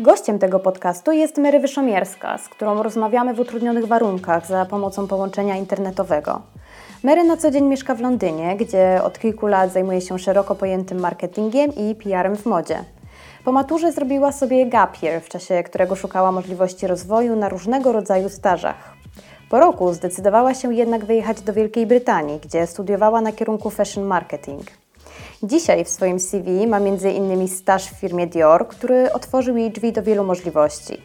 Gościem tego podcastu jest Mary Wyszomierska, z którą rozmawiamy w utrudnionych warunkach za pomocą połączenia internetowego. Mary na co dzień mieszka w Londynie, gdzie od kilku lat zajmuje się szeroko pojętym marketingiem i PR-em w modzie. Po maturze zrobiła sobie gap year, w czasie którego szukała możliwości rozwoju na różnego rodzaju stażach. Po roku zdecydowała się jednak wyjechać do Wielkiej Brytanii, gdzie studiowała na kierunku fashion marketing. Dzisiaj w swoim CV ma m.in. staż w firmie Dior, który otworzył jej drzwi do wielu możliwości.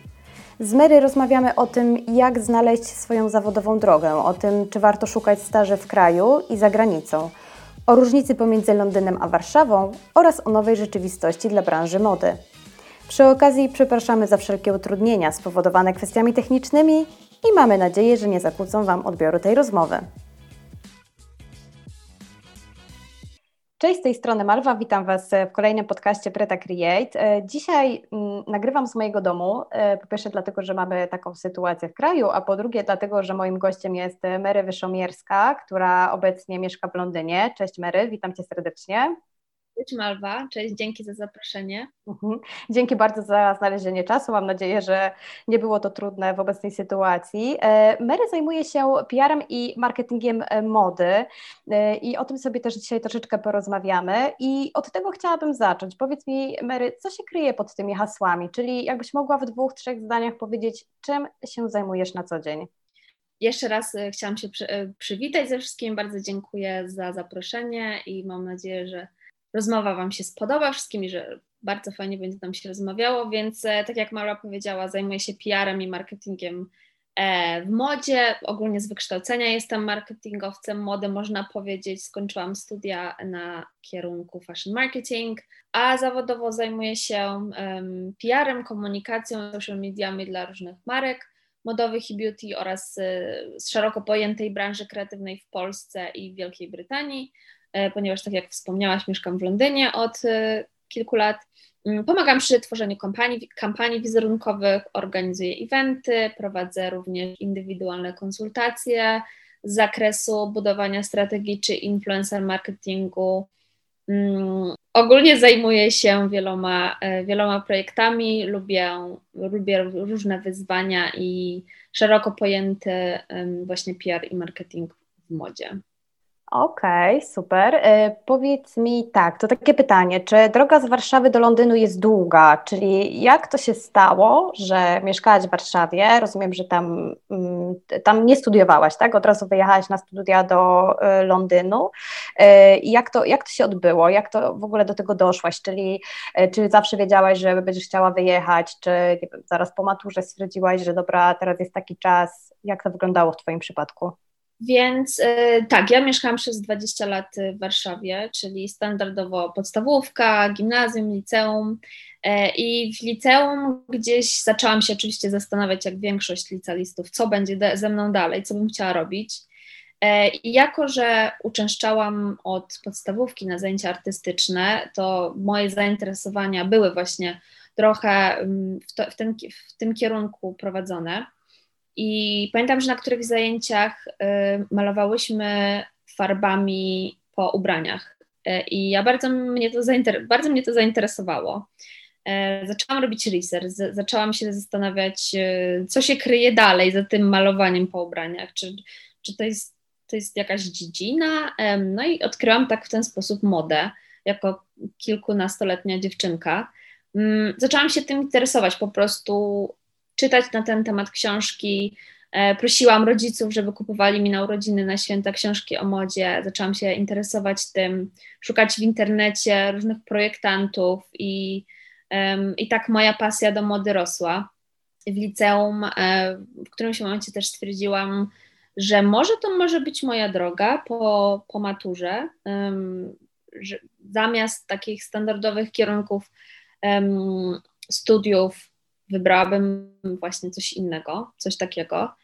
Z Mary rozmawiamy o tym, jak znaleźć swoją zawodową drogę, o tym, czy warto szukać staży w kraju i za granicą, o różnicy pomiędzy Londynem a Warszawą oraz o nowej rzeczywistości dla branży mody. Przy okazji przepraszamy za wszelkie utrudnienia spowodowane kwestiami technicznymi i mamy nadzieję, że nie zakłócą Wam odbioru tej rozmowy. Cześć, z tej strony Malwa, witam Was w kolejnym podcaście Preta Create. E, dzisiaj mm, nagrywam z mojego domu, e, po pierwsze dlatego, że mamy taką sytuację w kraju, a po drugie dlatego, że moim gościem jest Mary Wyszomierska, która obecnie mieszka w Londynie. Cześć Mary, witam Cię serdecznie. Cześć Malwa, cześć, dzięki za zaproszenie. Mhm. Dzięki bardzo za znalezienie czasu. Mam nadzieję, że nie było to trudne w obecnej sytuacji. E, Mary zajmuje się PR-em i marketingiem e, mody e, i o tym sobie też dzisiaj troszeczkę porozmawiamy. I od tego chciałabym zacząć. Powiedz mi, Mary, co się kryje pod tymi hasłami? Czyli jakbyś mogła w dwóch, trzech zdaniach powiedzieć, czym się zajmujesz na co dzień? Jeszcze raz chciałam się przywitać ze wszystkim. Bardzo dziękuję za zaproszenie i mam nadzieję, że rozmowa Wam się spodoba wszystkim że bardzo fajnie będzie tam się rozmawiało, więc e, tak jak Mara powiedziała, zajmuję się PR-em i marketingiem e, w modzie. Ogólnie z wykształcenia jestem marketingowcem mody, można powiedzieć. Skończyłam studia na kierunku fashion marketing, a zawodowo zajmuję się PR-em, komunikacją, social mediami dla różnych marek modowych i beauty oraz y, z szeroko pojętej branży kreatywnej w Polsce i Wielkiej Brytanii. E, ponieważ tak jak wspomniałaś, mieszkam w Londynie od e, kilku lat. Mm, pomagam przy tworzeniu kampanii, kampanii wizerunkowych, organizuję eventy, prowadzę również indywidualne konsultacje z zakresu budowania strategii czy influencer marketingu. Um, ogólnie zajmuję się wieloma, e, wieloma projektami, lubię, lubię różne wyzwania i szeroko pojęty właśnie PR i marketing w modzie. Okej, okay, super. E, powiedz mi tak, to takie pytanie, czy droga z Warszawy do Londynu jest długa? Czyli jak to się stało, że mieszkałaś w Warszawie? Rozumiem, że tam, mm, tam nie studiowałaś, tak? Od razu wyjechałaś na studia do e, Londynu. E, I jak to, jak to się odbyło? Jak to w ogóle do tego doszłaś? Czyli czy zawsze wiedziałaś, że będziesz chciała wyjechać, czy wiem, zaraz po maturze stwierdziłaś, że dobra, teraz jest taki czas? Jak to wyglądało w Twoim przypadku? Więc e, tak, ja mieszkałam przez 20 lat w Warszawie, czyli standardowo podstawówka, gimnazjum, liceum. E, I w liceum gdzieś zaczęłam się oczywiście zastanawiać, jak większość licealistów, co będzie ze mną dalej, co bym chciała robić. E, I jako, że uczęszczałam od podstawówki na zajęcia artystyczne, to moje zainteresowania były właśnie trochę mm, w, to, w, ten, w tym kierunku prowadzone. I pamiętam, że na których zajęciach y, malowałyśmy farbami po ubraniach. Y, I ja bardzo mnie to, zainter- bardzo mnie to zainteresowało. Y, zaczęłam robić research, zaczęłam się zastanawiać, co się kryje dalej za tym malowaniem po ubraniach. Czy, czy to, jest, to jest jakaś dziedzina? No i odkryłam tak w ten sposób modę jako kilkunastoletnia dziewczynka. Mm, zaczęłam się tym interesować, po prostu czytać na ten temat książki. E, prosiłam rodziców, żeby kupowali mi na urodziny, na święta książki o modzie. Zaczęłam się interesować tym, szukać w internecie różnych projektantów i, i tak moja pasja do mody rosła. W liceum, e, w którymś momencie też stwierdziłam, że może to może być moja droga po, po maturze, że zamiast takich standardowych kierunków studiów wybrałabym właśnie coś innego, coś takiego.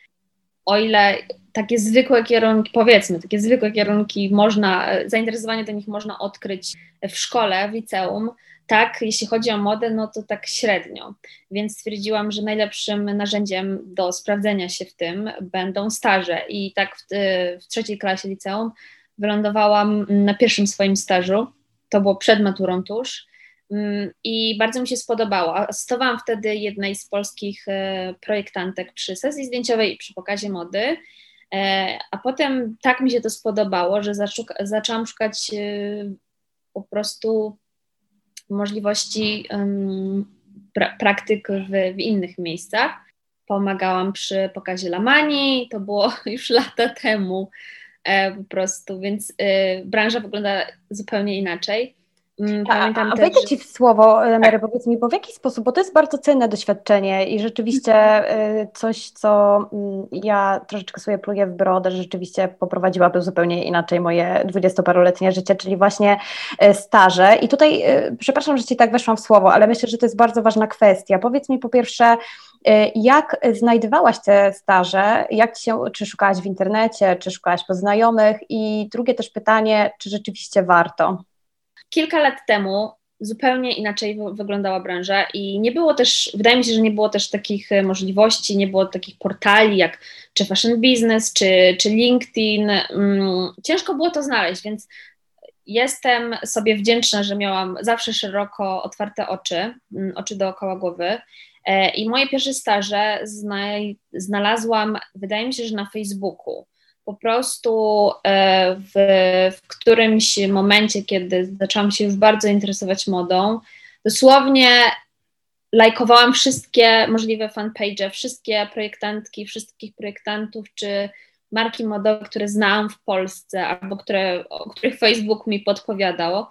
O ile takie zwykłe kierunki, powiedzmy, takie zwykłe kierunki można, zainteresowanie do nich można odkryć w szkole, w liceum, tak, jeśli chodzi o modę, no to tak średnio. Więc stwierdziłam, że najlepszym narzędziem do sprawdzenia się w tym będą staże. I tak w, w trzeciej klasie liceum wylądowałam na pierwszym swoim stażu. To było przed maturą tuż I bardzo mi się spodobało. Asystowałam wtedy jednej z polskich e, projektantek przy sesji zdjęciowej i przy pokazie mody. E, a potem tak mi się to spodobało, że zaczęłam szukać e, po prostu możliwości pra praktyk w, w, innych miejscach. Pomagałam przy pokazie Lamani, to było już lata temu po prostu, więc branża wygląda zupełnie inaczej. Mm, pamiętam a, wejdę Ci w słowo, e, Mary, tak. powiedz mi, bo w jaki sposób, bo to jest bardzo cenne doświadczenie i rzeczywiście e, coś, co mm, ja troszeczkę sobie pluję w brodę, rzeczywiście poprowadziłaby zupełnie inaczej moje dwudziestoparoletnie życie, czyli właśnie e, staże. I tutaj, przepraszam, że Ci tak weszłam w słowo, ale myślę, że to jest bardzo ważna kwestia. Powiedz mi po pierwsze, jak znajdowałaś te staże? Jak się, czy szukałaś w internecie, czy szukałaś po znajomych? I drugie też pytanie, czy rzeczywiście warto? Kilka lat temu zupełnie inaczej wyglądała branża i nie było też, wydaje mi się, że nie było też takich e, możliwości, nie było takich portali jak czy Fashion Business, czy, czy LinkedIn. Mm, ciężko było to znaleźć, więc jestem sobie wdzięczna, że miałam zawsze szeroko otwarte oczy, mm, oczy dookoła głowy. E, I moje pierwsze staże znalazłam, wydaje mi się, że na Facebooku po prostu e, w, w którymś momencie, kiedy zaczęłam się już bardzo interesować modą, dosłownie lajkowałam wszystkie możliwe fanpage, wszystkie projektantki, wszystkich projektantów czy marki modowe, które znałam w Polsce albo które, o których Facebook mi podpowiadał.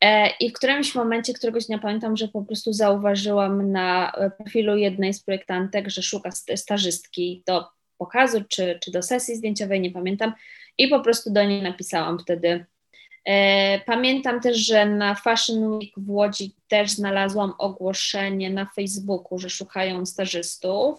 E, I w którymś momencie, któregoś dnia pamiętam, że po prostu zauważyłam na profilu jednej z projektantek, że szuka stażystki do pokazu czy, czy do sesji zdjęciowej, nie pamiętam, i po prostu do niej napisałam wtedy. E, pamiętam też, że na Fashion Week w Łodzi też znalazłam ogłoszenie na Facebooku, że szukają stażystów.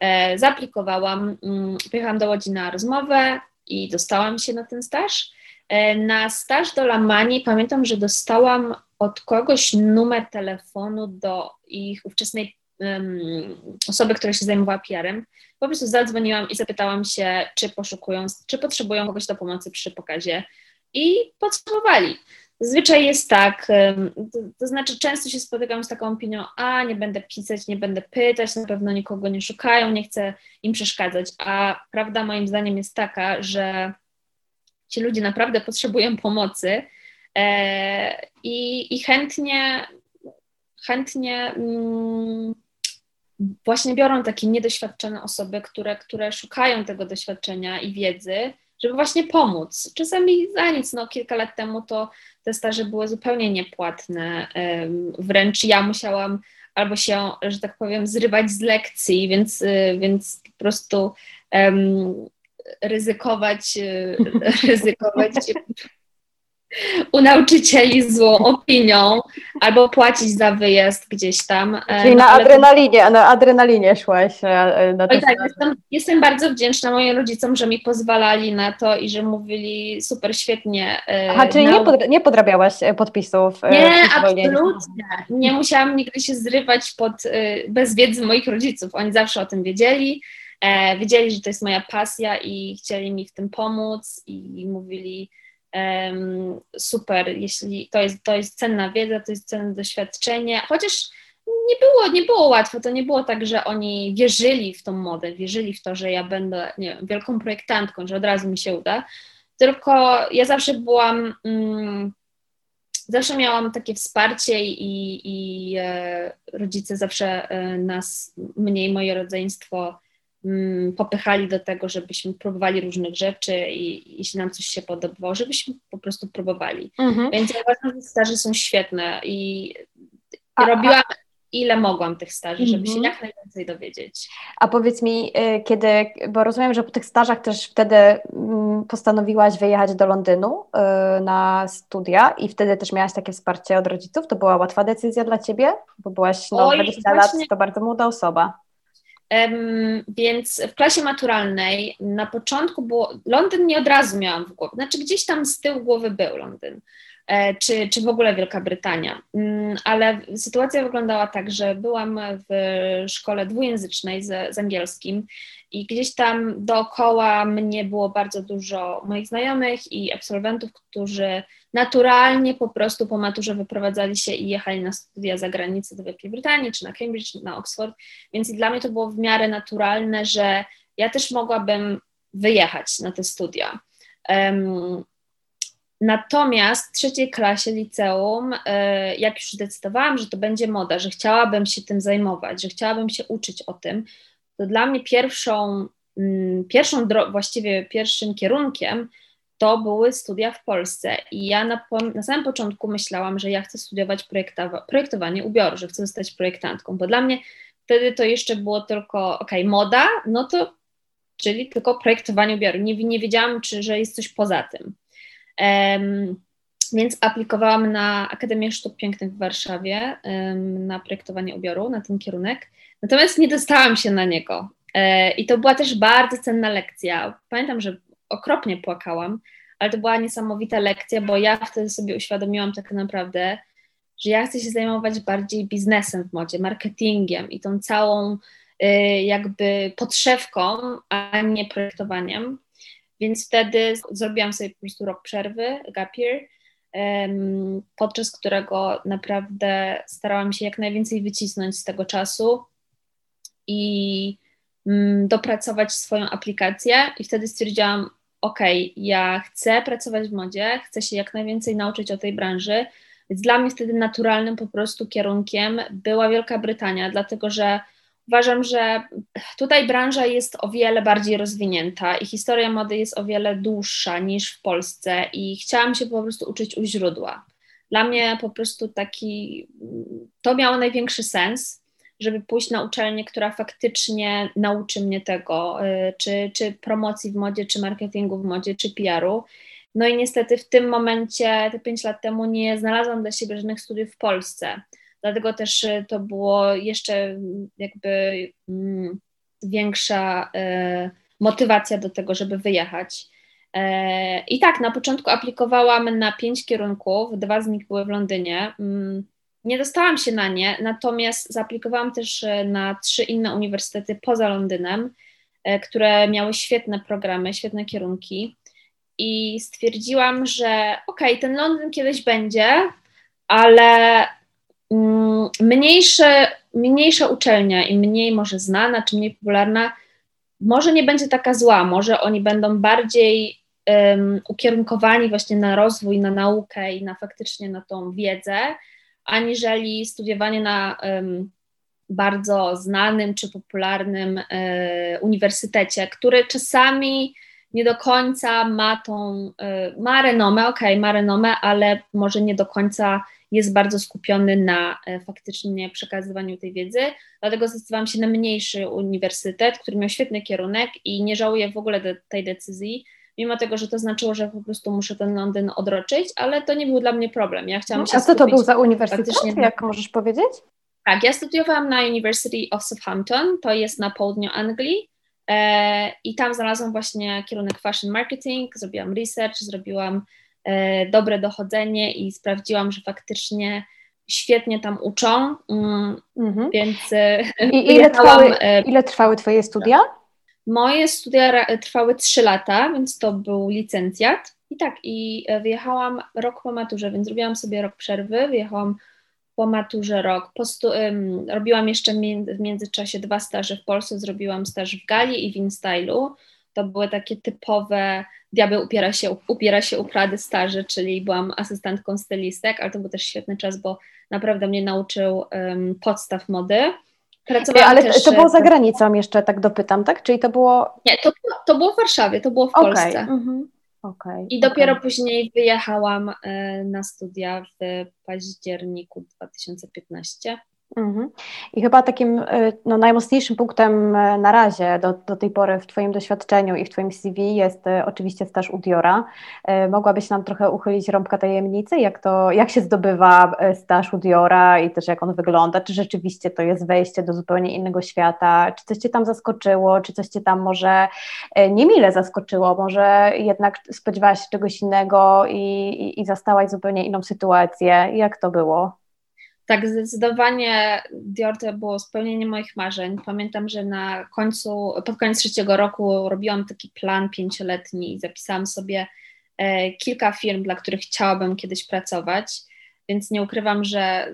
E, zaaplikowałam, mm, pojechałam do Łodzi na rozmowę i dostałam się na ten staż. E, na staż do Lamani pamiętam, że dostałam od kogoś numer telefonu do ich ówczesnej osoby, która się zajmowała PR-em, po prostu zadzwoniłam i zapytałam się, czy poszukują, czy potrzebują kogoś do pomocy przy pokazie. I potrzebowali. Zazwyczaj jest tak, to, to, znaczy często się spotykam z taką opinią, a nie będę pisać, nie będę pytać, na pewno nikogo nie szukają, nie chcę im przeszkadzać, a prawda moim zdaniem jest taka, że ci ludzie naprawdę potrzebują pomocy e, i, i chętnie, chętnie mm, właśnie biorą takie niedoświadczone osoby, które, które szukają tego doświadczenia i wiedzy, żeby właśnie pomóc. Czasami za nic, no kilka lat temu to te staże były zupełnie niepłatne, wręcz ja musiałam albo się, że tak powiem, zrywać z lekcji, więc, y, więc po prostu um, ryzykować, y, ryzykować u nauczycieli złą opinią albo płacić za wyjazd gdzieś tam. E, Czyli no, na adrenalinie, to... na adrenalinie szłaś. E, na Oj, tak, jestem, jestem, bardzo wdzięczna moim rodzicom, że mi pozwalali na to i że mówili super, świetnie. E, Aha, czyli nie, pod, nie podrabiałaś podpisów? Nie, absolutnie. Nie musiałam nigdy się zrywać pod, bez wiedzy moich rodziców. Oni zawsze o tym wiedzieli. Wiedzieli, że to jest moja pasja i chcieli mi w tym pomóc i mówili, super, jeśli to jest, to jest cenna wiedza, to jest cenne doświadczenie, chociaż nie było, nie było łatwo, to nie było tak, że oni wierzyli w tą modę, wierzyli w to, że ja będę nie wiem, wielką projektantką, że od razu mi się uda, tylko ja zawsze byłam, mm, zawsze miałam takie wsparcie i, i e, rodzice zawsze e, nas, mnie i moje rodzeństwo popychali do tego, żebyśmy próbowali różnych rzeczy i jeśli nam coś się podobało, żebyśmy po prostu próbowali. Mhm. Więc ja uważam, że staże są świetne i, i robiłam ile mogłam tych staży, żeby się mhm. jak najwięcej dowiedzieć. A powiedz mi, y, kiedy, bo rozumiem, że po tych stażach też wtedy mm, postanowiłaś wyjechać do Londynu y, na studia i wtedy też miałaś takie wsparcie od rodziców, to była łatwa decyzja dla Ciebie, bo byłaś no, Oj, 20 właśnie... lat, to bardzo młoda osoba. Więc w klasie maturalnej na początku było, Londyn nie od razu miałam w głowie, znaczy gdzieś tam z tyłu głowy był Londyn, e, czy, czy w ogóle Wielka Brytania, um, ale sytuacja wyglądała tak, że byłam w szkole dwujęzycznej z, z angielskim i gdzieś tam dookoła mnie było bardzo dużo moich znajomych i absolwentów, którzy naturalnie po prostu po maturze wyprowadzali się i jechali na studia za granicę do Wielkiej Brytanii, czy na Cambridge, czy na Oxford, więc dla mnie to było w miarę naturalne, że ja też mogłabym wyjechać na te studia. Um, Natomiast w trzeciej klasie liceum, e, jak już zdecydowałam, że to będzie moda, że chciałabym się tym zajmować, że chciałabym się uczyć o tym, to dla mnie pierwszą, mm, pierwszą właściwie pierwszym kierunkiem to były studia w Polsce. I ja na, na samym początku myślałam, że ja chcę studiować projektowanie ubioru, że chcę zostać projektantką, bo dla mnie wtedy to jeszcze było tylko, ok, moda, no to czyli tylko projektowanie ubioru. Nie, nie wiedziałam, czy, że jest coś poza tym. Um, więc aplikowałam na Akademię Sztuk Pięknych w Warszawie um, na projektowanie ubioru, na ten kierunek. Natomiast nie dostałam się na niego. E, I to była też bardzo cenna lekcja. Pamiętam, że okropnie płakałam, ale to była niesamowita lekcja, bo ja wtedy sobie uświadomiłam tak naprawdę, że ja chcę się zajmować bardziej biznesem w modzie, marketingiem i tą całą y, jakby podszewką, a nie projektowaniem. Więc wtedy zrobiłam sobie po prostu rok przerwy, gap year, podczas którego naprawdę starałam się jak najwięcej wycisnąć z tego czasu i mm, dopracować swoją aplikację i wtedy stwierdziłam, ok, ja chcę pracować w modzie, chcę się jak najwięcej nauczyć o tej branży, więc dla mnie wtedy naturalnym po prostu kierunkiem była Wielka Brytania, dlatego że Uważam, że tutaj branża jest o wiele bardziej rozwinięta i historia mody jest o wiele dłuższa niż w Polsce i chciałam się po prostu uczyć u źródła. Dla mnie po prostu taki, to miało największy sens, żeby pójść na uczelnię, która faktycznie nauczy mnie tego, y, czy, czy promocji w modzie, czy marketingu w modzie, czy PR-u. No i niestety w tym momencie, te pięć lat temu, nie znalazłam dla siebie żadnych studiów w Polsce. Dlatego też y, to było jeszcze jakby mm, większa y, motywacja do tego, żeby wyjechać. E, I tak, na początku aplikowałam na pięć kierunków, dwa z nich były w Londynie. Nie dostałam się na nie, natomiast zaaplikowałam też y, na trzy inne uniwersytety poza Londynem, e, które miały świetne programy, świetne kierunki. I stwierdziłam, że okej, okay, ten Londyn kiedyś będzie, ale Mm, mniejsze, mniejsza uczelnia i mniej może znana czy mniej popularna, może nie będzie taka zła, może oni będą bardziej um, ukierunkowani właśnie na rozwój, na naukę i na faktycznie na tą wiedzę, aniżeli studiowanie na bardzo znanym czy popularnym um, uniwersytecie, który czasami nie do końca ma tą, e, ma renomę, okej, okay, ma renomę, ale może nie do końca jest bardzo skupiony na e, faktycznie przekazywaniu tej wiedzy. Dlatego zdecydowałam się na mniejszy uniwersytet, który miał świetny kierunek i nie żałuję w ogóle tej decyzji, mimo tego, że to znaczyło, że po prostu muszę ten Londyn odroczyć, ale to nie był dla mnie problem. Ja chciałam no, się A co to był za uniwersytet, jak możesz powiedzieć? Tak, ja studiowałam na University of Southampton, to jest na południu Anglii. E, I tam znalazłam właśnie kierunek fashion marketing, zrobiłam research, zrobiłam E, dobre dochodzenie i sprawdziłam, że faktycznie świetnie tam uczą, mm, mhm. więc e, I ile trwały, e, ile trwały Twoje studia? Moje studia trwały 3 lata, więc to był licencjat. I tak, i wyjechałam rok po maturze, więc zrobiłam sobie rok przerwy, wyjechałam po maturze rok. Po stu, um, robiłam jeszcze w międzyczasie dwa staże w Polsce, zrobiłam staż w Gali i w InStylu to były takie typowe diabeł upiera się, upiera się u Prady staży, czyli byłam asystentką stylistek, ale to był też świetny czas, bo naprawdę mnie nauczył um, podstaw mody. Pracowałam ale też, to było za granicą jeszcze, tak dopytam, tak? Czyli to było... Nie, to, to było w Warszawie, to było w okay. Polsce. Mhm. Okay, I dopiero okay. później wyjechałam e, na studia w październiku 2015. Mhm. I chyba takim y, no, najmocniejszym punktem e, na razie do, do tej pory w Twoim doświadczeniu i w Twoim CV jest y, oczywiście staż u Diora. Y, mogłabyś nam trochę uchylić rąbka tajemnicy, jak, to, jak się zdobywa staż u Diora i też jak on wygląda? Czy rzeczywiście to jest wejście do zupełnie innego świata? Czy coś Cię tam zaskoczyło? Czy coś Cię tam może niemile zaskoczyło? Może jednak spodziewałaś się czegoś innego i, i, i zastałaś zupełnie inną sytuację? Jak to było? Tak, zdecydowanie Dior to było spełnienie moich marzeń. Pamiętam, że na końcu, pod koniec trzeciego roku robiłam taki plan pięcioletni i zapisałam sobie kilka firm, dla których chciałabym kiedyś pracować, więc nie ukrywam, że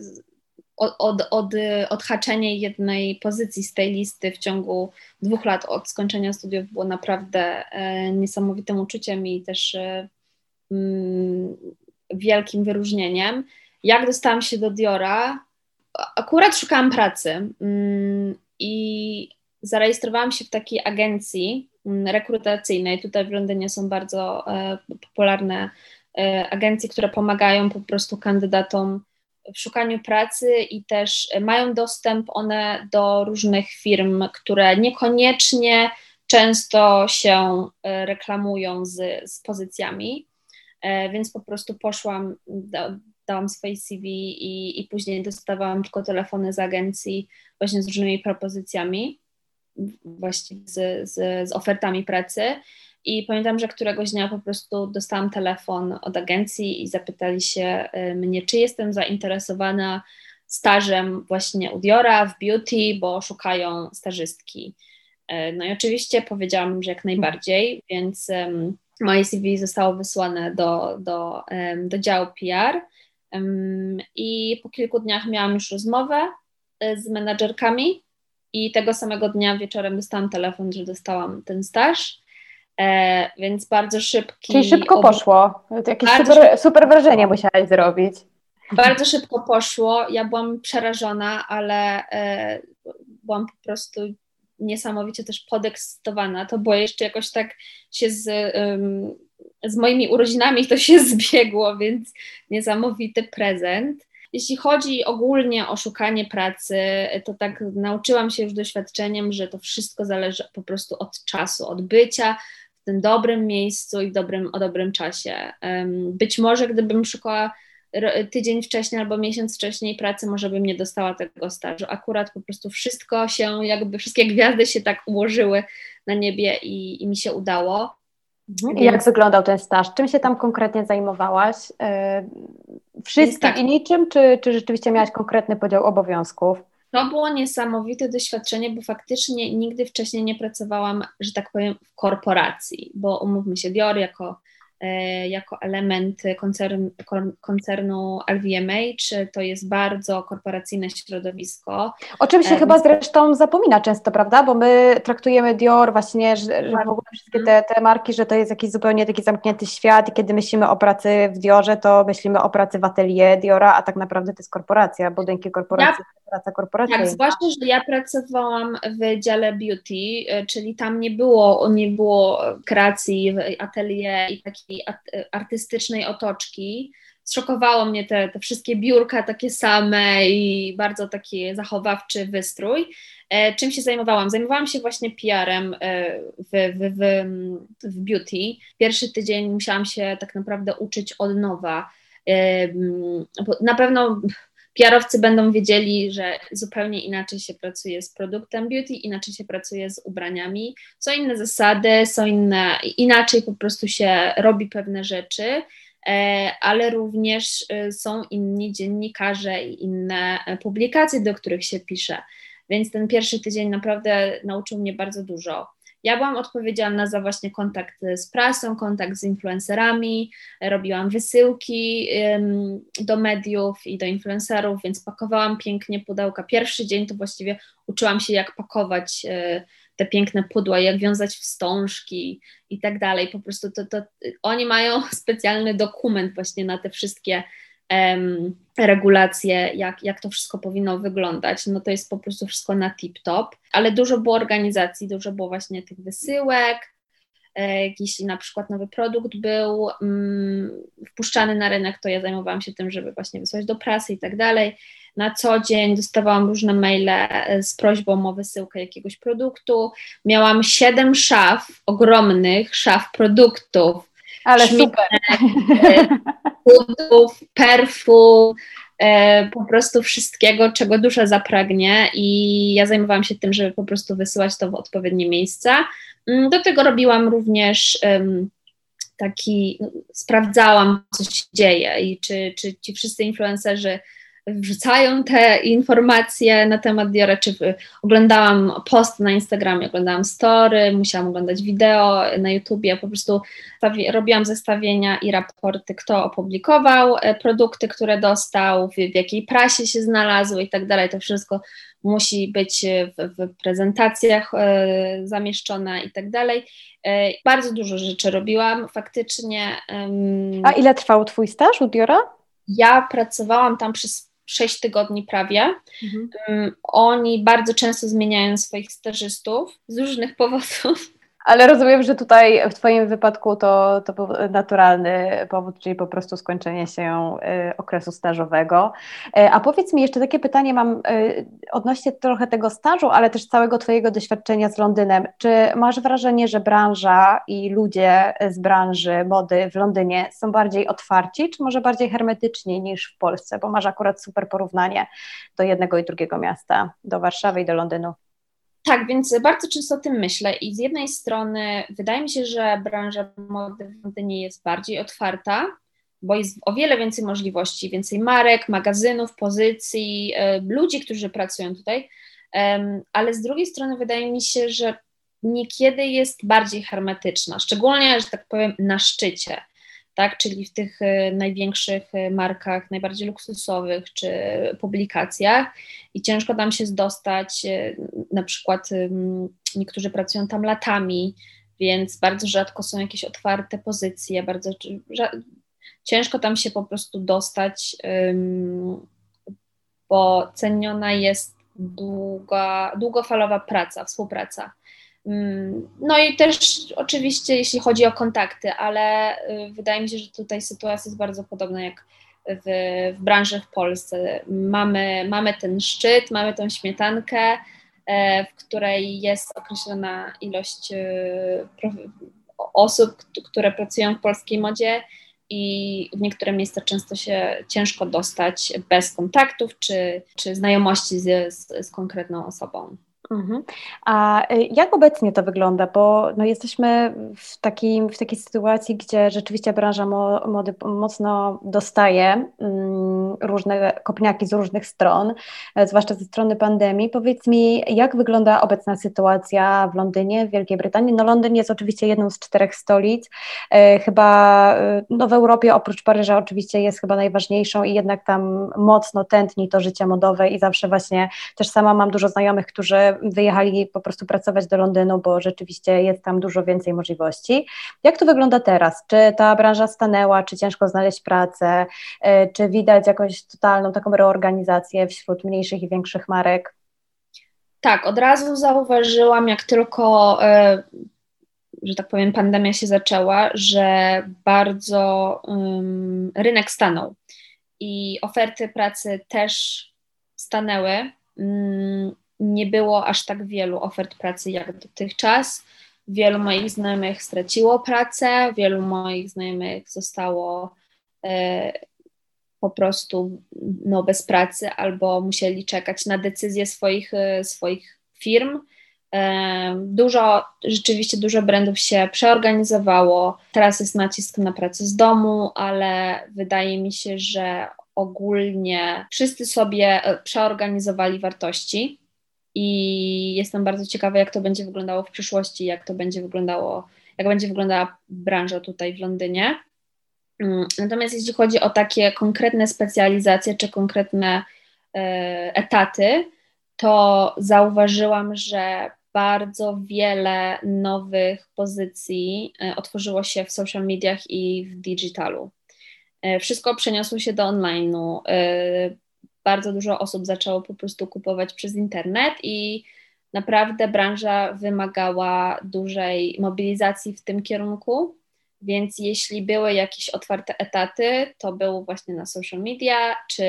od, od, od, odhaczenie jednej pozycji z tej listy w ciągu dwóch lat od skończenia studiów było naprawdę e, niesamowitym uczuciem i też e, mm, wielkim wyróżnieniem. Jak dostałam się do Diora? Akurat szukałam pracy mm, i zarejestrowałam się w takiej agencji mm, rekrutacyjnej. Tutaj w Londynie są bardzo e, popularne e, agencje, które pomagają po prostu kandydatom w szukaniu pracy i też mają dostęp one do różnych firm, które niekoniecznie często się e, reklamują z, z pozycjami, więc po prostu poszłam, da, dałam swoje CV i, i później dostawałam tylko telefony z agencji właśnie z różnymi propozycjami, właśnie z, z, z ofertami pracy. I pamiętam, że któregoś dnia po prostu dostałam telefon od agencji i zapytali się y, mnie, czy jestem zainteresowana stażem właśnie u Diora w beauty, bo szukają stażystki. Y, no i oczywiście powiedziałam, że jak najbardziej, więc moje CV zostało wysłane do, do, do działu PR i po kilku dniach miałam już rozmowę y, z menadżerkami i tego samego dnia wieczorem dostałam telefon, że dostałam ten staż. E, więc bardzo szybki. Czyli szybko poszło. To jakieś super, super wrażenie musiałaś zrobić. Bardzo szybko poszło. Ja byłam przerażona, ale e, byłam po prostu niesamowicie też podekscytowana. To było jeszcze jakoś tak się z, um, z moimi urodzinami to się zbiegło, więc niesamowity prezent. Jeśli chodzi ogólnie o szukanie pracy, to tak nauczyłam się już doświadczeniem, że to wszystko zależy po prostu od czasu, od bycia w tym dobrym miejscu i dobrym, o dobrym czasie. Być może gdybym szukała tydzień wcześniej albo miesiąc wcześniej pracy, może bym nie dostała tego stażu. Akurat po prostu wszystko się, jakby wszystkie gwiazdy się tak ułożyły na niebie i, i mi się udało. Mhm. I jak wyglądał ten staż? Czym się tam konkretnie zajmowałaś? E, wszystkim tak. i niczym, czy, czy rzeczywiście miałaś konkretny podział obowiązków? To było niesamowite doświadczenie, bo faktycznie nigdy wcześniej nie pracowałam, że tak powiem, w korporacji, bo umówmy się, Dior jako jako element koncern, koncernu LVMH. To jest bardzo korporacyjne środowisko. O czym się e, chyba zresztą zapomina często, prawda? Bo my traktujemy Dior właśnie, że, że w ogóle wszystkie te, te marki, że to jest jakiś zupełnie taki zamknięty świat i kiedy myślimy o pracy w Diorze, to myślimy o pracy w atelier Diora, a tak naprawdę to jest korporacja, budynki korporacji. Ja praca korporacyjna. Tak, zwłaszcza, że ja pracowałam w dziale beauty, e, czyli tam nie było, nie było kreacji atelier i takiej artystycznej otoczki. Zszokowało mnie te, te wszystkie biurka takie same i bardzo taki zachowawczy wystrój. E, czym się zajmowałam? Zajmowałam się właśnie PR-em e, w, w, w, w beauty. Pierwszy tydzień musiałam się tak naprawdę uczyć od nowa. Na pewno PR-owcy będą wiedzieli, że zupełnie inaczej się pracuje z produktem beauty, inaczej się pracuje z ubraniami. Są inne zasady, są inne, inaczej po prostu się robi pewne rzeczy, e, ale również e, są inni dziennikarze i inne publikacje, do których się pisze. Więc ten pierwszy tydzień naprawdę nauczył mnie bardzo dużo. Ja byłam odpowiedzialna za właśnie kontakt z prasą, kontakt z influencerami, robiłam wysyłki do mediów i do influencerów, więc pakowałam pięknie pudełka. Pierwszy dzień to właściwie uczyłam się, jak pakować e, te piękne pudła, jak wiązać wstążki i tak dalej. Po prostu to, to oni mają specjalny dokument właśnie na te wszystkie regulacje, jak, jak to wszystko powinno wyglądać. No to jest po prostu wszystko na tip-top, ale dużo było organizacji, dużo było właśnie tych wysyłek, e, jeśli na przykład nowy produkt był mm, wpuszczany na rynek, to ja zajmowałam się tym, żeby właśnie wysłać do prasy i tak dalej. Na co dzień dostawałam różne maile e, z prośbą o wysyłkę jakiegoś produktu. Miałam siedem szaf, ogromnych szaf produktów, ale super. Budów, perfum, e, po prostu wszystkiego, czego dusza zapragnie i ja zajmowałam się tym, żeby po prostu wysyłać to w odpowiednie miejsca. Mm, do tego robiłam również um, taki, no, sprawdzałam, co się dzieje i czy, czy ci wszyscy influencerzy wrzucają te informacje na temat Diora, czy oglądałam post na Instagramie, oglądałam story, musiałam oglądać wideo na YouTubie, po prostu robiłam zestawienia i raporty, kto opublikował e, produkty, które dostał, w, w jakiej prasie się znalazły i tak dalej, to wszystko musi być w, w prezentacjach e, zamieszczone i tak dalej. E, bardzo dużo rzeczy robiłam, faktycznie. A ile trwał Twój staż u Diora? Ja pracowałam tam przez 6 tygodni prawie. Mhm. Oni bardzo często zmieniają swoich stażystów z różnych powodów. Ale rozumiem, że tutaj w Twoim wypadku to, to był naturalny powód, czyli po prostu skończenie się y, okresu stażowego. Y, a powiedz mi jeszcze takie pytanie mam y, odnośnie trochę tego stażu, ale też całego Twojego doświadczenia z Londynem. Czy masz wrażenie, że branża i ludzie z branży mody w Londynie są bardziej otwarci, czy może bardziej hermetyczni niż w Polsce? Bo masz akurat super porównanie do jednego i drugiego miasta, do Warszawy i do Londynu. Tak, więc bardzo często o tym myślę i z jednej strony wydaje mi się, że branża mody w Londynie jest bardziej otwarta, bo jest o wiele więcej możliwości, więcej marek, magazynów, pozycji, ludzi, którzy pracują tutaj, ale z drugiej strony wydaje mi się, że niekiedy jest bardziej hermetyczna, szczególnie, że tak powiem, na szczycie tak, czyli w tych e, największych e, markach, najbardziej luksusowych czy publikacjach i ciężko tam się dostać, e, na przykład niektórzy pracują tam latami, więc bardzo rzadko są jakieś otwarte pozycje, bardzo ciężko tam się po prostu dostać, bo ceniona jest długa, długofalowa praca, współpraca. Mm, no i też oczywiście jeśli chodzi o kontakty, ale y, wydaje mi się, że tutaj sytuacja jest bardzo podobna jak w, w branży w Polsce. Mamy, mamy ten szczyt, mamy tą śmietankę, e, w której jest określona ilość y, osób, które pracują w polskiej modzie i w niektóre miejsca często się ciężko dostać bez kontaktów czy, czy znajomości z, z, z konkretną osobą. Mhm. A y, jak obecnie to wygląda? Bo no jesteśmy w, takim, w takiej sytuacji, gdzie rzeczywiście branża mody mocno dostaje mm, różne kopniaki z różnych stron, e, zwłaszcza ze strony pandemii. Powiedz mi, jak wygląda obecna sytuacja w Londynie, w Wielkiej Brytanii? No Londyn jest oczywiście jedną z czterech stolic, e, chyba e, no w Europie oprócz Paryża oczywiście jest chyba najważniejszą i jednak tam mocno tętni to życie modowe i zawsze właśnie też sama mam dużo znajomych, którzy wyjechali po prostu pracować do Londynu, bo rzeczywiście jest tam dużo więcej możliwości. Jak to wygląda teraz? Czy ta branża stanęła, czy ciężko znaleźć pracę, e, czy widać jakąś totalną taką reorganizację wśród mniejszych i większych marek? Tak, od razu zauważyłam, jak tylko, e, że tak powiem, pandemia się zaczęła, że bardzo um, rynek stanął i oferty pracy też stanęły. Um, nie było aż tak wielu ofert pracy jak dotychczas. Wielu moich znajomych straciło pracę, wielu moich znajomych zostało e, po prostu no, bez pracy albo musieli czekać na decyzje swoich, e, swoich firm. E, dużo, rzeczywiście dużo brandów się przeorganizowało. Teraz jest nacisk na pracę z domu, ale wydaje mi się, że ogólnie wszyscy sobie e, przeorganizowali wartości i jestem bardzo ciekawa, jak to będzie wyglądało w przyszłości, jak to będzie wyglądało, jak będzie wyglądała branża tutaj w Londynie. Mm, natomiast jeśli chodzi o takie konkretne specjalizacje czy konkretne e, etaty, to zauważyłam, że bardzo wiele nowych pozycji e, otworzyło się w social mediach i w digitalu. E, wszystko przeniosło się do online'u bardzo dużo osób zaczęło po prostu kupować przez internet i naprawdę branża wymagała dużej mobilizacji w tym kierunku. Więc jeśli były jakieś otwarte etaty, to było właśnie na social media czy,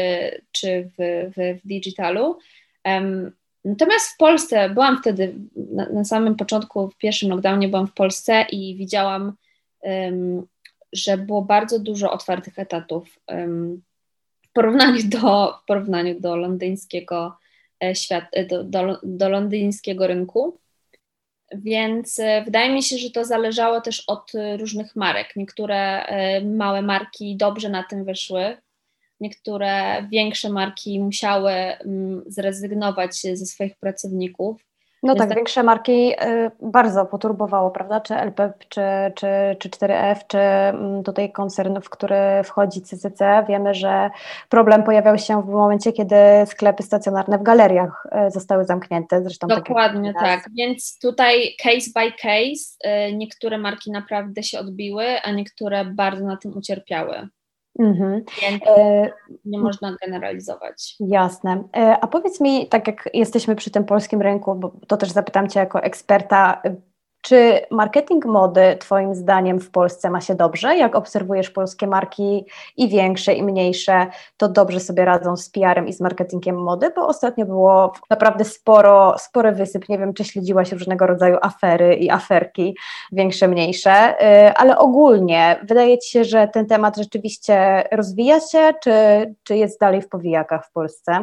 czy w, w, w digitalu. Um, natomiast w Polsce, byłam wtedy na, na, samym początku, w pierwszym lockdownie byłam w Polsce i widziałam, um, że było bardzo dużo otwartych etatów. Um, porównaniu do, w porównaniu do londyńskiego e, świat, e, do, do, do londyńskiego rynku. Więc e, wydaje mi się, że to zależało też od różnych marek. Niektóre małe marki dobrze na tym wyszły, niektóre większe marki musiały mm, zrezygnować ze swoich pracowników. No tak, tak, większe marki y, bardzo poturbowało, prawda? Czy LPP, czy, czy, czy 4F, czy mm, tutaj koncern, w który wchodzi CCC. Wiemy, że problem pojawiał się w momencie, kiedy sklepy stacjonarne w galeriach y, zostały zamknięte. Zresztą tak Dokładnie tak, tak. Więc tutaj case by case y, niektóre marki naprawdę się odbiły, a niektóre bardzo na tym ucierpiały. Mhm. Więc e, nie można generalizować. Jasne. E, a powiedz mi, tak jak jesteśmy przy tym polskim rynku, bo to też zapytam Cię jako eksperta, czy marketing mody Twoim zdaniem w Polsce ma się dobrze? Jak obserwujesz polskie marki i większe, i mniejsze, to dobrze sobie radzą z PR-em i z marketingiem mody? Bo ostatnio było naprawdę sporo, spory wysyp. Nie wiem, czy śledziłaś różnego rodzaju afery i aferki, większe, mniejsze, y, ale ogólnie wydaje Ci się, że ten temat rzeczywiście rozwija się, czy, czy jest dalej w powijakach w Polsce?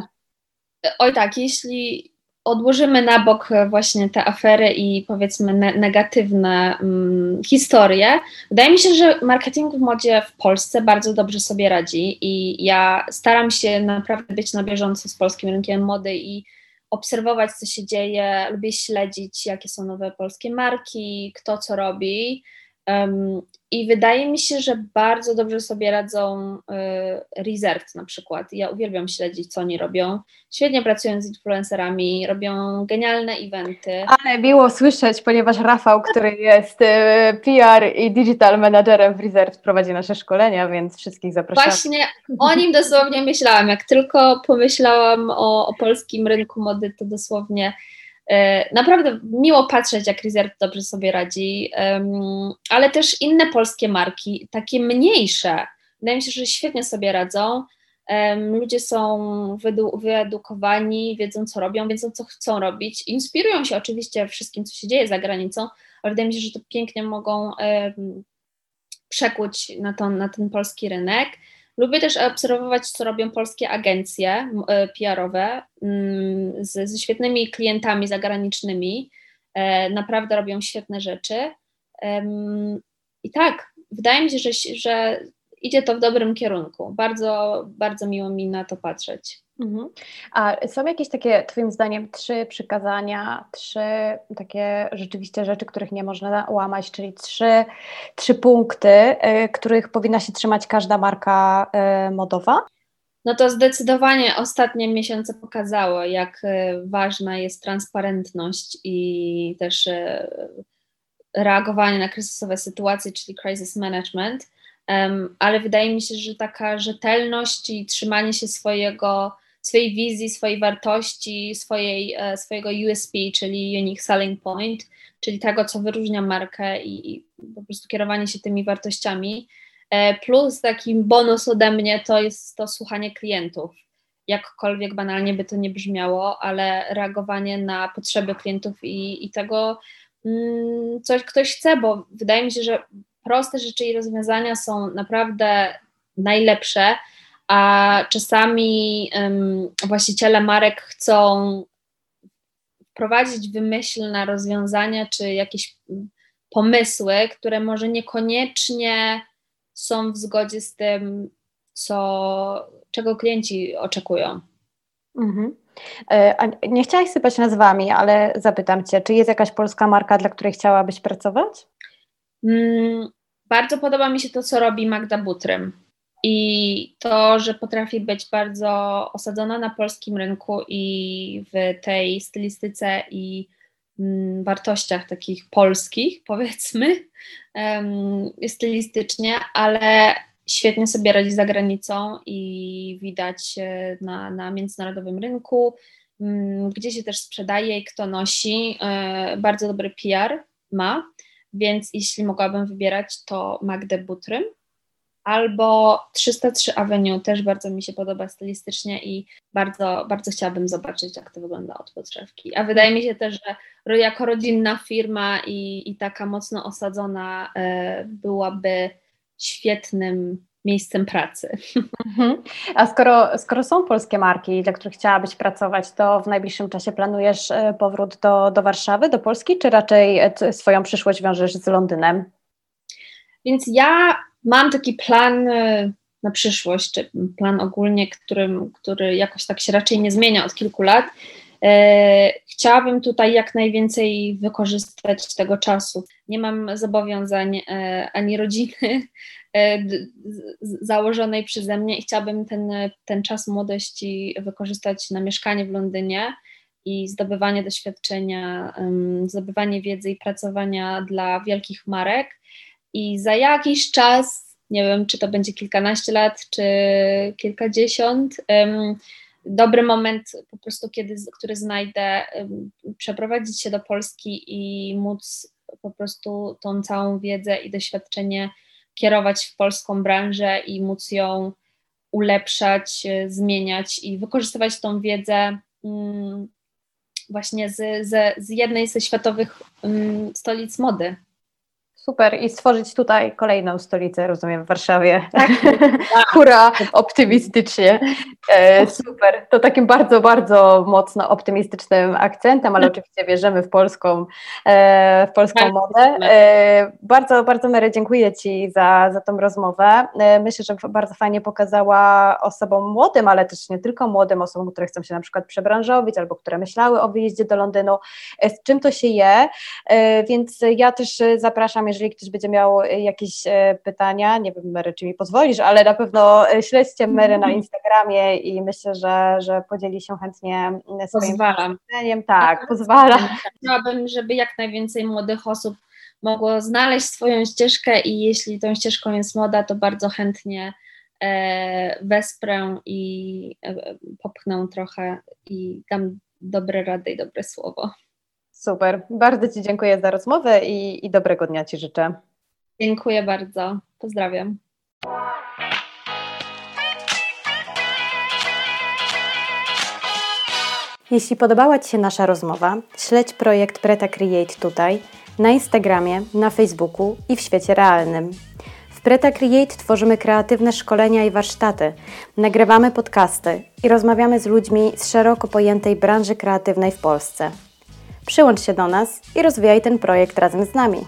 Oj tak, jeśli odłożymy na bok właśnie te afery i powiedzmy ne negatywne um, historie, wydaje mi się, że marketing w modzie w Polsce bardzo dobrze sobie radzi i ja staram się naprawdę być na bieżąco z polskim rynkiem mody i obserwować, co się dzieje, lubię śledzić, jakie są nowe polskie marki, kto co robi. I wydaje mi się, że bardzo dobrze sobie radzą y, Reserved na przykład. Ja uwielbiam śledzić, co oni robią. Świetnie pracują z influencerami, robią genialne eventy. Ale miło słyszeć, ponieważ Rafał, który jest y, PR i digital managerem w Reserved, prowadzi nasze szkolenia, więc wszystkich zapraszam. Właśnie o nim dosłownie myślałam. Jak tylko pomyślałam o, o polskim rynku mody, to dosłownie naprawdę miło patrzeć, jak Reserve dobrze sobie radzi, ale też inne polskie marki, takie mniejsze, wydaje mi się, że świetnie sobie radzą. Ludzie są wyedukowani, wiedzą co robią, wiedzą co chcą robić. Inspirują się oczywiście wszystkim, co się dzieje za granicą, ale wydaje mi się, że to pięknie mogą przekuć na, to, na ten polski rynek. Lubię też obserwować, co robią polskie agencje e, PR-owe mm, z, ze świetnymi klientami zagranicznymi. E, naprawdę robią świetne rzeczy. I tak, wydaje mi się, że, że idzie to w dobrym kierunku. Bardzo, bardzo miło mi na to patrzeć. Mhm. A są jakieś takie, Twoim zdaniem, trzy przykazania, trzy takie rzeczywiście rzeczy, których nie można łamać, czyli trzy, trzy punkty, y, których powinna się trzymać każda marka y, modowa? No to zdecydowanie ostatnie miesiące pokazały, jak y, ważna jest transparentność i też reagowanie na kryzysowe sytuacje, czyli crisis management. Ale wydaje mi się, że taka rzetelność i trzymanie się swojego swojej wizji, swojej wartości, swojej, e, swojego USP, czyli Unique Selling Point, czyli tego, co wyróżnia markę i, i po prostu kierowanie się tymi wartościami. E, plus taki bonus ode mnie to jest to słuchanie klientów. Jakkolwiek banalnie by to nie brzmiało, ale reagowanie na potrzeby klientów i, i tego, mm, coś ktoś chce, bo wydaje mi się, że proste rzeczy i rozwiązania są naprawdę najlepsze, a czasami um, właściciele marek chcą wprowadzić wymyślne rozwiązania czy jakieś pomysły, które może niekoniecznie są w zgodzie z tym, co, czego klienci oczekują. Mhm. E, nie chciałaś sypać nazwami, ale zapytam Cię, czy jest jakaś polska marka, dla której chciałabyś pracować? Mm, bardzo podoba mi się to, co robi Magda Butrym. I to, że potrafi być bardzo osadzona na polskim rynku i w tej stylistyce i mm, wartościach takich polskich, powiedzmy, stylistycznie, ale świetnie sobie radzi za granicą i widać na, na międzynarodowym rynku, um, gdzie się też sprzedaje i kto nosi. Um, bardzo dobry PR ma, więc jeśli mogłabym wybierać, to Magdę Butrym albo 303 Avenue też bardzo mi się podoba stylistycznie i bardzo, bardzo chciałabym zobaczyć, jak to wygląda od podszewki. A wydaje mi się też, że jako rodzinna firma i, i taka mocno osadzona y, byłaby świetnym miejscem pracy. Mhm. A skoro, skoro są polskie marki, dla których chciałabyś pracować, to w najbliższym czasie planujesz e, powrót do, do Warszawy, do Polski, czy raczej e, swoją przyszłość wiążesz z Londynem? Więc ja mam taki plan e, na przyszłość, czy plan ogólnie, którym, który jakoś tak się raczej nie zmienia od kilku lat. Chciałabym tutaj jak najwięcej wykorzystać tego czasu. Nie mam zobowiązań ani rodziny założonej przeze mnie i chciałabym ten, ten czas młodości wykorzystać na mieszkanie w Londynie i zdobywanie doświadczenia, zdobywanie wiedzy i pracowania dla wielkich marek. I za jakiś czas, nie wiem, czy to będzie kilkanaście lat, czy kilkadziesiąt, dobry moment po prostu, kiedy, który znajdę, przeprowadzić się do Polski i móc po prostu tą całą wiedzę i doświadczenie kierować w polską branżę i móc ją ulepszać, e, zmieniać i wykorzystywać tą wiedzę mm, właśnie z, z, z jednej ze światowych mm, stolic mody. Super i stworzyć tutaj kolejną stolicę, rozumiem, w Warszawie. Tak. Hurra, optymistycznie. E, super. To takim bardzo, bardzo mocno optymistycznym akcentem, ale oczywiście wierzymy w polską, e, w polską tak. modę. E, bardzo, bardzo Mary, dziękuję Ci za, za tą rozmowę. E, myślę, że bardzo fajnie pokazała osobom młodym, ale też nie tylko młodym, osobom, które chcą się na przykład przebranżowić albo które myślały o wyjeździe do Londynu, e, z czym to się je. E, więc ja też zapraszam, jeżeli ktoś będzie miał jakieś pytania, nie wiem Mary, czy mi pozwolisz, ale na pewno śledźcie Mary na Instagramie i myślę, że, że podzieli się chętnie swoim pozwalam. Tak, tak, pozwalam. Chciałabym, żeby jak najwięcej młodych osób mogło znaleźć swoją ścieżkę i jeśli tą ścieżką jest moda, to bardzo chętnie e, wesprę i e, popchnę trochę i dam dobre rady i dobre słowo. Super. Bardzo Ci dziękuję za rozmowę i, i dobrego dnia Ci życzę. Dziękuję bardzo. Pozdrawiam. Jeśli podobała Ci się nasza rozmowa, śledź projekt Preta Create tutaj, na Instagramie, na Facebooku i w świecie realnym. W Preta Create tworzymy kreatywne szkolenia i warsztaty, nagrywamy podcasty i rozmawiamy z ludźmi z szeroko pojętej branży kreatywnej w Polsce. Przyłącz się do nas i rozwijaj ten projekt razem z nami.